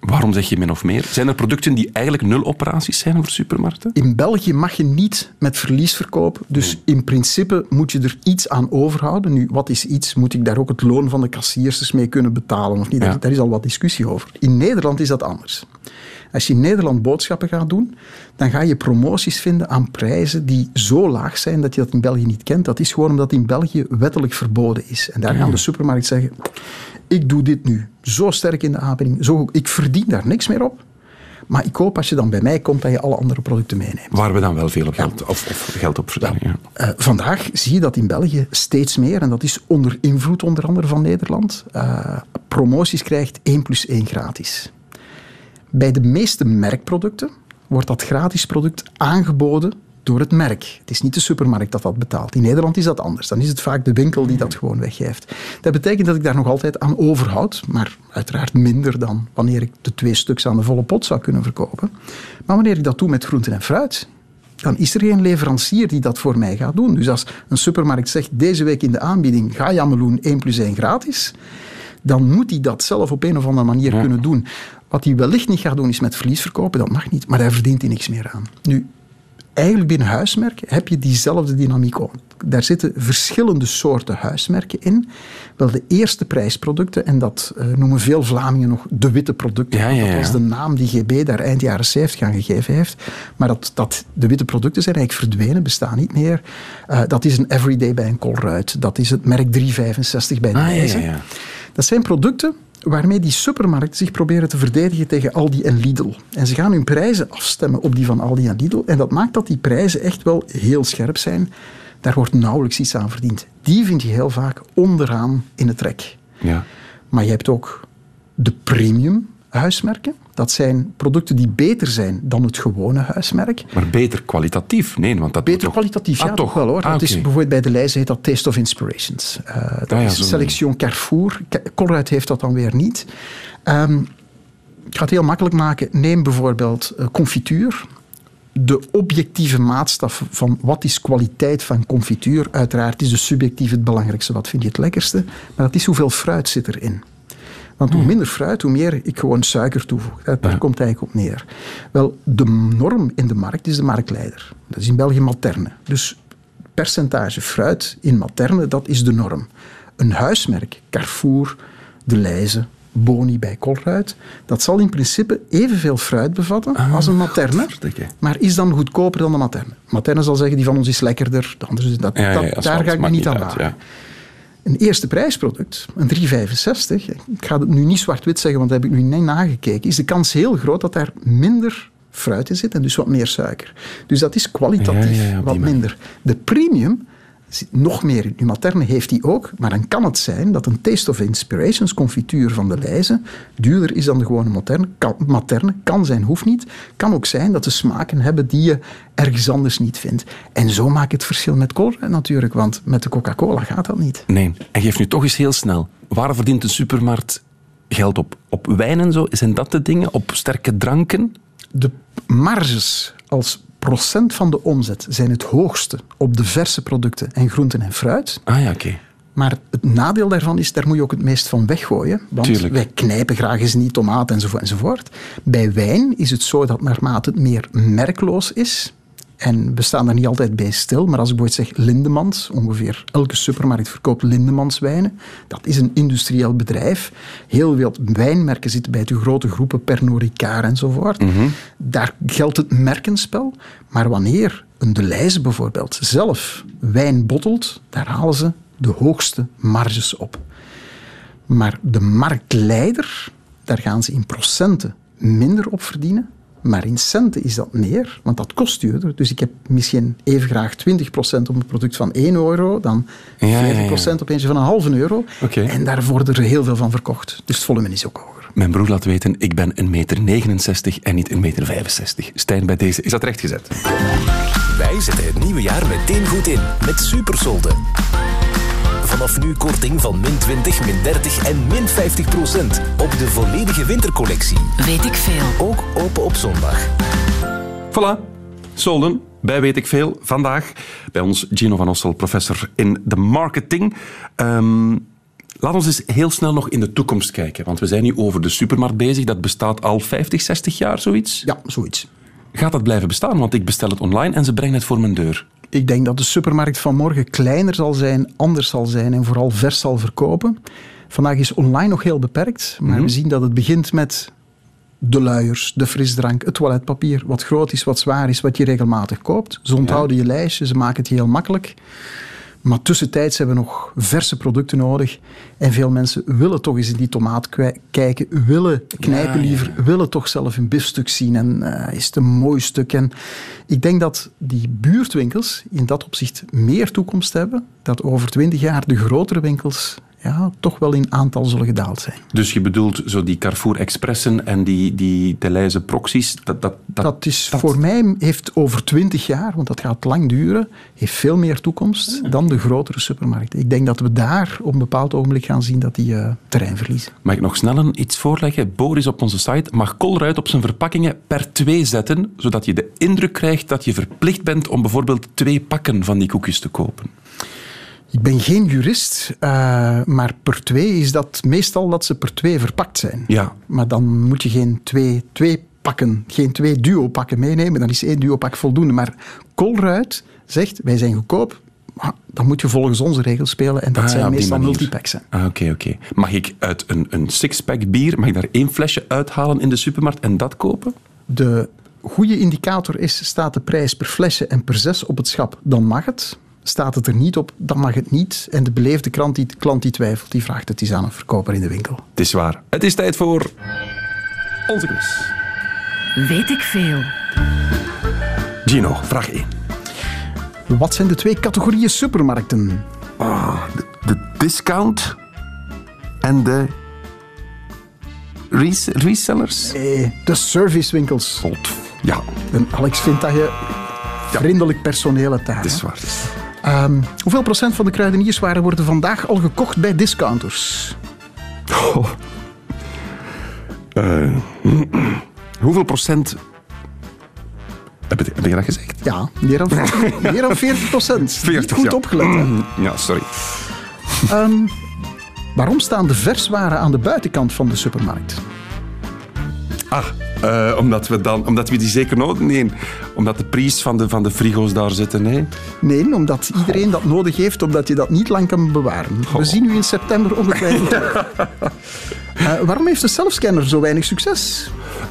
Waarom zeg je min of meer? Zijn er producten die eigenlijk nul operaties zijn voor supermarkten? In België mag je niet met verlies verkopen. Dus nee. in principe moet je er iets aan overhouden. Nu, wat is iets? Moet ik daar ook het loon van de kassiers mee kunnen betalen of niet? Ja. Daar is al wat discussie over. In Nederland is dat anders. Als je in Nederland boodschappen gaat doen, dan ga je promoties vinden aan prijzen die zo laag zijn dat je dat in België niet kent. Dat is gewoon omdat in België wettelijk verboden is. En daar gaan de supermarkt zeggen, ik doe dit nu zo sterk in de aanbieding, zo, ik verdien daar niks meer op. Maar ik hoop als je dan bij mij komt dat je alle andere producten meeneemt. Waar we dan wel veel op geld, of, of geld op verdienen. Ja. Uh, vandaag zie je dat in België steeds meer, en dat is onder invloed onder andere van Nederland, uh, promoties krijgt 1 plus 1 gratis. Bij de meeste merkproducten wordt dat gratis product aangeboden door het merk. Het is niet de supermarkt dat dat betaalt. In Nederland is dat anders. Dan is het vaak de winkel die dat gewoon weggeeft. Dat betekent dat ik daar nog altijd aan overhoud, maar uiteraard minder dan wanneer ik de twee stuks aan de volle pot zou kunnen verkopen. Maar wanneer ik dat doe met groenten en fruit, dan is er geen leverancier die dat voor mij gaat doen. Dus als een supermarkt zegt deze week in de aanbieding ga Jameloen 1 plus 1 gratis, dan moet hij dat zelf op een of andere manier kunnen doen. Wat hij wellicht niet gaat doen is met verlies verkopen, dat mag niet, maar daar verdient hij niks meer aan. Nu, eigenlijk binnen huismerken heb je diezelfde dynamiek ook. Daar zitten verschillende soorten huismerken in. Wel, de eerste prijsproducten, en dat uh, noemen veel Vlamingen nog de witte producten. Ja, ja, ja. Dat was de naam die GB daar eind jaren 70 aan gegeven heeft. Maar dat, dat de witte producten zijn eigenlijk verdwenen, bestaan niet meer. Uh, dat is een Everyday bij een Colruyt. Dat is het merk 365 bij de Ah. Dat zijn producten waarmee die supermarkten zich proberen te verdedigen tegen Aldi en Lidl. En ze gaan hun prijzen afstemmen op die van Aldi en Lidl. En dat maakt dat die prijzen echt wel heel scherp zijn. Daar wordt nauwelijks iets aan verdiend. Die vind je heel vaak onderaan in het trek. Ja. Maar je hebt ook de premium huismerken. Dat zijn producten die beter zijn dan het gewone huismerk. Maar beter kwalitatief? Nee, want dat Beter toch... kwalitatief, ja, Ah, toch wel hoor. Ah, dat is bijvoorbeeld bij de lijst heet dat Taste of Inspirations. Uh, dat Ah, ja, is Selection Carrefour. Ca- Colruyt heeft dat dan weer niet. Ehm, ik ga het heel makkelijk maken. Neem bijvoorbeeld eh, confituur. De objectieve maatstaf van wat is kwaliteit van confituur. Uiteraard is de subjectief het belangrijkste. Wat vind je het lekkerste? Maar dat is hoeveel fruit zit erin. Want hoe minder fruit, hoe meer ik gewoon suiker toevoeg. Daar daar komt het eigenlijk op neer. Wel, de norm in de markt is de marktleider. Dat is in België materne. Dus percentage fruit in materne, dat is de norm. Een huismerk, Carrefour, De Leize, Boni bij Colruyt, dat zal in principe evenveel fruit bevatten als een materne, maar is dan goedkoper dan de materne. Materne zal zeggen, die van ons is lekkerder, de andere is dat, Ja, ja, ja, daar ga ik me niet aan wagen. Een eerste prijsproduct, een 3,65, ik ga het nu niet zwart-wit zeggen, want dat heb ik nu niet nagekeken, is de kans heel groot dat daar minder fruit in zit en dus wat meer suiker. Dus dat is kwalitatief Ja, ja, ja, op wat minder. De premium nog meer in. Nu, materne heeft die ook, maar dan kan het zijn dat een Taste of Inspirations confituur van de Leize duurder is dan de gewone materne. Kan, materne kan zijn, hoeft niet. Kan ook zijn dat ze smaken hebben die je ergens anders niet vindt. En zo maakt het verschil met Colruyt natuurlijk, want met de Coca-Cola gaat dat niet. Nee. En geef nu toch eens heel snel. Waar verdient een supermarkt geld op? Op wijn en zo? Zijn dat de dingen? Op sterke dranken? De marges als van de omzet zijn het hoogste op de verse producten en groenten en fruit. Ah ja, oké. Maar het nadeel daarvan is, daar moet je ook het meest van weggooien. Want Tuurlijk. wij knijpen graag eens niet tomaat enzovoort, enzovoort. Bij wijn is het zo dat naarmate het meer merkloos is... En we staan daar niet altijd bij stil, maar als ik bijvoorbeeld zeg Lindemans, ongeveer elke supermarkt verkoopt Lindemans wijnen. Dat is een industrieel bedrijf. Heel veel wijnmerken zitten bij de grote groepen Pernod Ricard enzovoort. Daar geldt het merkenspel. Maar wanneer een De Leize bijvoorbeeld zelf wijn bottelt, daar halen ze de hoogste marges op. Maar de marktleider, daar gaan ze in procenten minder op verdienen. Maar in centen is dat meer, want dat kost duurder. Dus ik heb misschien even graag 20% op een product van 1 euro, dan 40% Ja, ja, ja. op eentje van een halve euro. Oké. En daar worden er heel veel van verkocht. Dus het volume is ook hoger. Mijn broer laat weten, ik ben een meter 69 en niet een meter 65. Stijn, bij deze is dat rechtgezet. Wij zetten het nieuwe jaar meteen goed in met Supersolden. Vanaf nu korting van min 20, min 30 en min 50 procent op de volledige wintercollectie. Weet ik veel. Ook open op zondag. Voilà. Solden, bij weet ik veel. Vandaag bij ons Gino van Ossel, professor in de marketing. Ehm, laat ons eens heel snel nog in de toekomst kijken. Want we zijn nu over de supermarkt bezig. Dat bestaat al 50, 60 jaar, zoiets. Ja, zoiets. Gaat dat blijven bestaan? Want ik bestel het online en ze brengen het voor mijn deur. Ik denk dat de supermarkt van morgen kleiner zal zijn, anders zal zijn en vooral vers zal verkopen. Vandaag is online nog heel beperkt, maar we zien dat het begint met de luiers, de frisdrank, het toiletpapier, wat groot is, wat zwaar is, wat je regelmatig koopt. Ze onthouden je lijstje, ze maken het heel makkelijk. Maar tussentijds hebben we nog verse producten nodig. En veel mensen willen toch eens in die tomaat kijken, willen knijpen liever, willen toch zelf een biefstuk zien. En uh, is het een mooi stuk. En ik denk dat die buurtwinkels in dat opzicht meer toekomst hebben. Dat over twintig jaar de grotere winkels ja, toch wel in aantal zullen gedaald zijn. Dus je bedoelt zo die Carrefour Expressen en die, die Deleuze proxies? Dat, dat, dat, dat is voor mij, heeft over twintig jaar, want dat gaat lang duren, heeft veel meer toekomst dan de grotere supermarkten. Ik denk dat we daar op een bepaald ogenblik gaan zien dat die uh, terrein verliezen. Mag ik nog snel iets voorleggen? Boris op onze site mag Colruyt op zijn verpakkingen per twee zetten, zodat je de indruk krijgt dat je verplicht bent om bijvoorbeeld twee pakken van die koekjes te kopen. Ik ben geen jurist, uh, maar per twee is dat meestal dat ze per twee verpakt zijn. Ja. Maar dan moet je geen twee, twee pakken, geen twee duo-pakken meenemen. Dan is één duo-pak voldoende. Maar Colruyt zegt, wij zijn goedkoop, dan moet je volgens onze regels spelen. En dat ah, zijn meestal multipacks. Ah, Oké, oké. Mag ik uit een, een sixpack bier, mag ik daar één flesje uithalen in de supermarkt en dat kopen? De goede indicator is, staat de prijs per flesje en per zes op het schap, dan mag het. Staat het er niet op, dan mag het niet. En de beleefde klant die, klant die twijfelt, die vraagt het eens aan een verkoper in de winkel. Het is waar. Het is tijd voor onze quiz. Weet ik veel. Gino, vraag 1. Wat zijn de twee categorieën supermarkten? Oh, de, discount en de resellers? Nee, de servicewinkels. God, ja. En Alex vindt dat je vriendelijk personeel hebt daar. Dat is waar. Um, hoeveel procent van de kruidenierswaren worden vandaag al gekocht bij discounters? Oh. Uh, hoeveel procent heb, je dat gezegd? Ja, meer dan, meer dan 40 procent. 40, goed ja. opgelet. Hè? Ja, sorry. Um, waarom staan de verswaren aan de buitenkant van de supermarkt? Ah, uh, omdat, we dan, omdat we die zeker nodig Nee, omdat de prijs van de, van de frigo's daar zitten. Nee, nee omdat iedereen dat nodig heeft, omdat je dat niet lang kan bewaren. We zien u in september ongetwijfeld uh, waarom heeft de selfscanner zo weinig succes?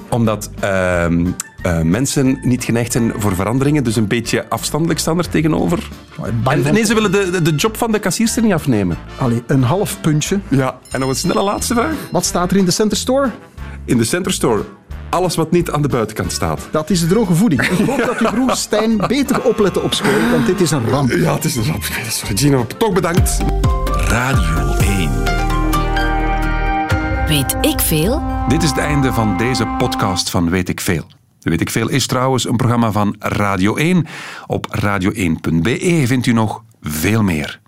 Omdat uh, mensen niet geneigd zijn voor veranderingen, dus een beetje afstandelijk staan er tegenover. En, nee, ze willen de, de job van de kassiers er niet afnemen. Allee, een half puntje. Ja, en nog een snelle laatste vraag. Wat staat er in de Center Store? In de Center Store alles wat niet aan de buitenkant staat. Dat is de droge voeding. Ik hoop dat uw broer Stijn beter opletten op school, want dit is een ramp. Ja, het is een ramp. Sorry, Gino. Toch bedankt. Radio 1. Weet ik veel? Dit is het einde van deze podcast van Weet ik veel. Weet ik veel is trouwens een programma van Radio 1. Op radio1.be vindt u nog veel meer.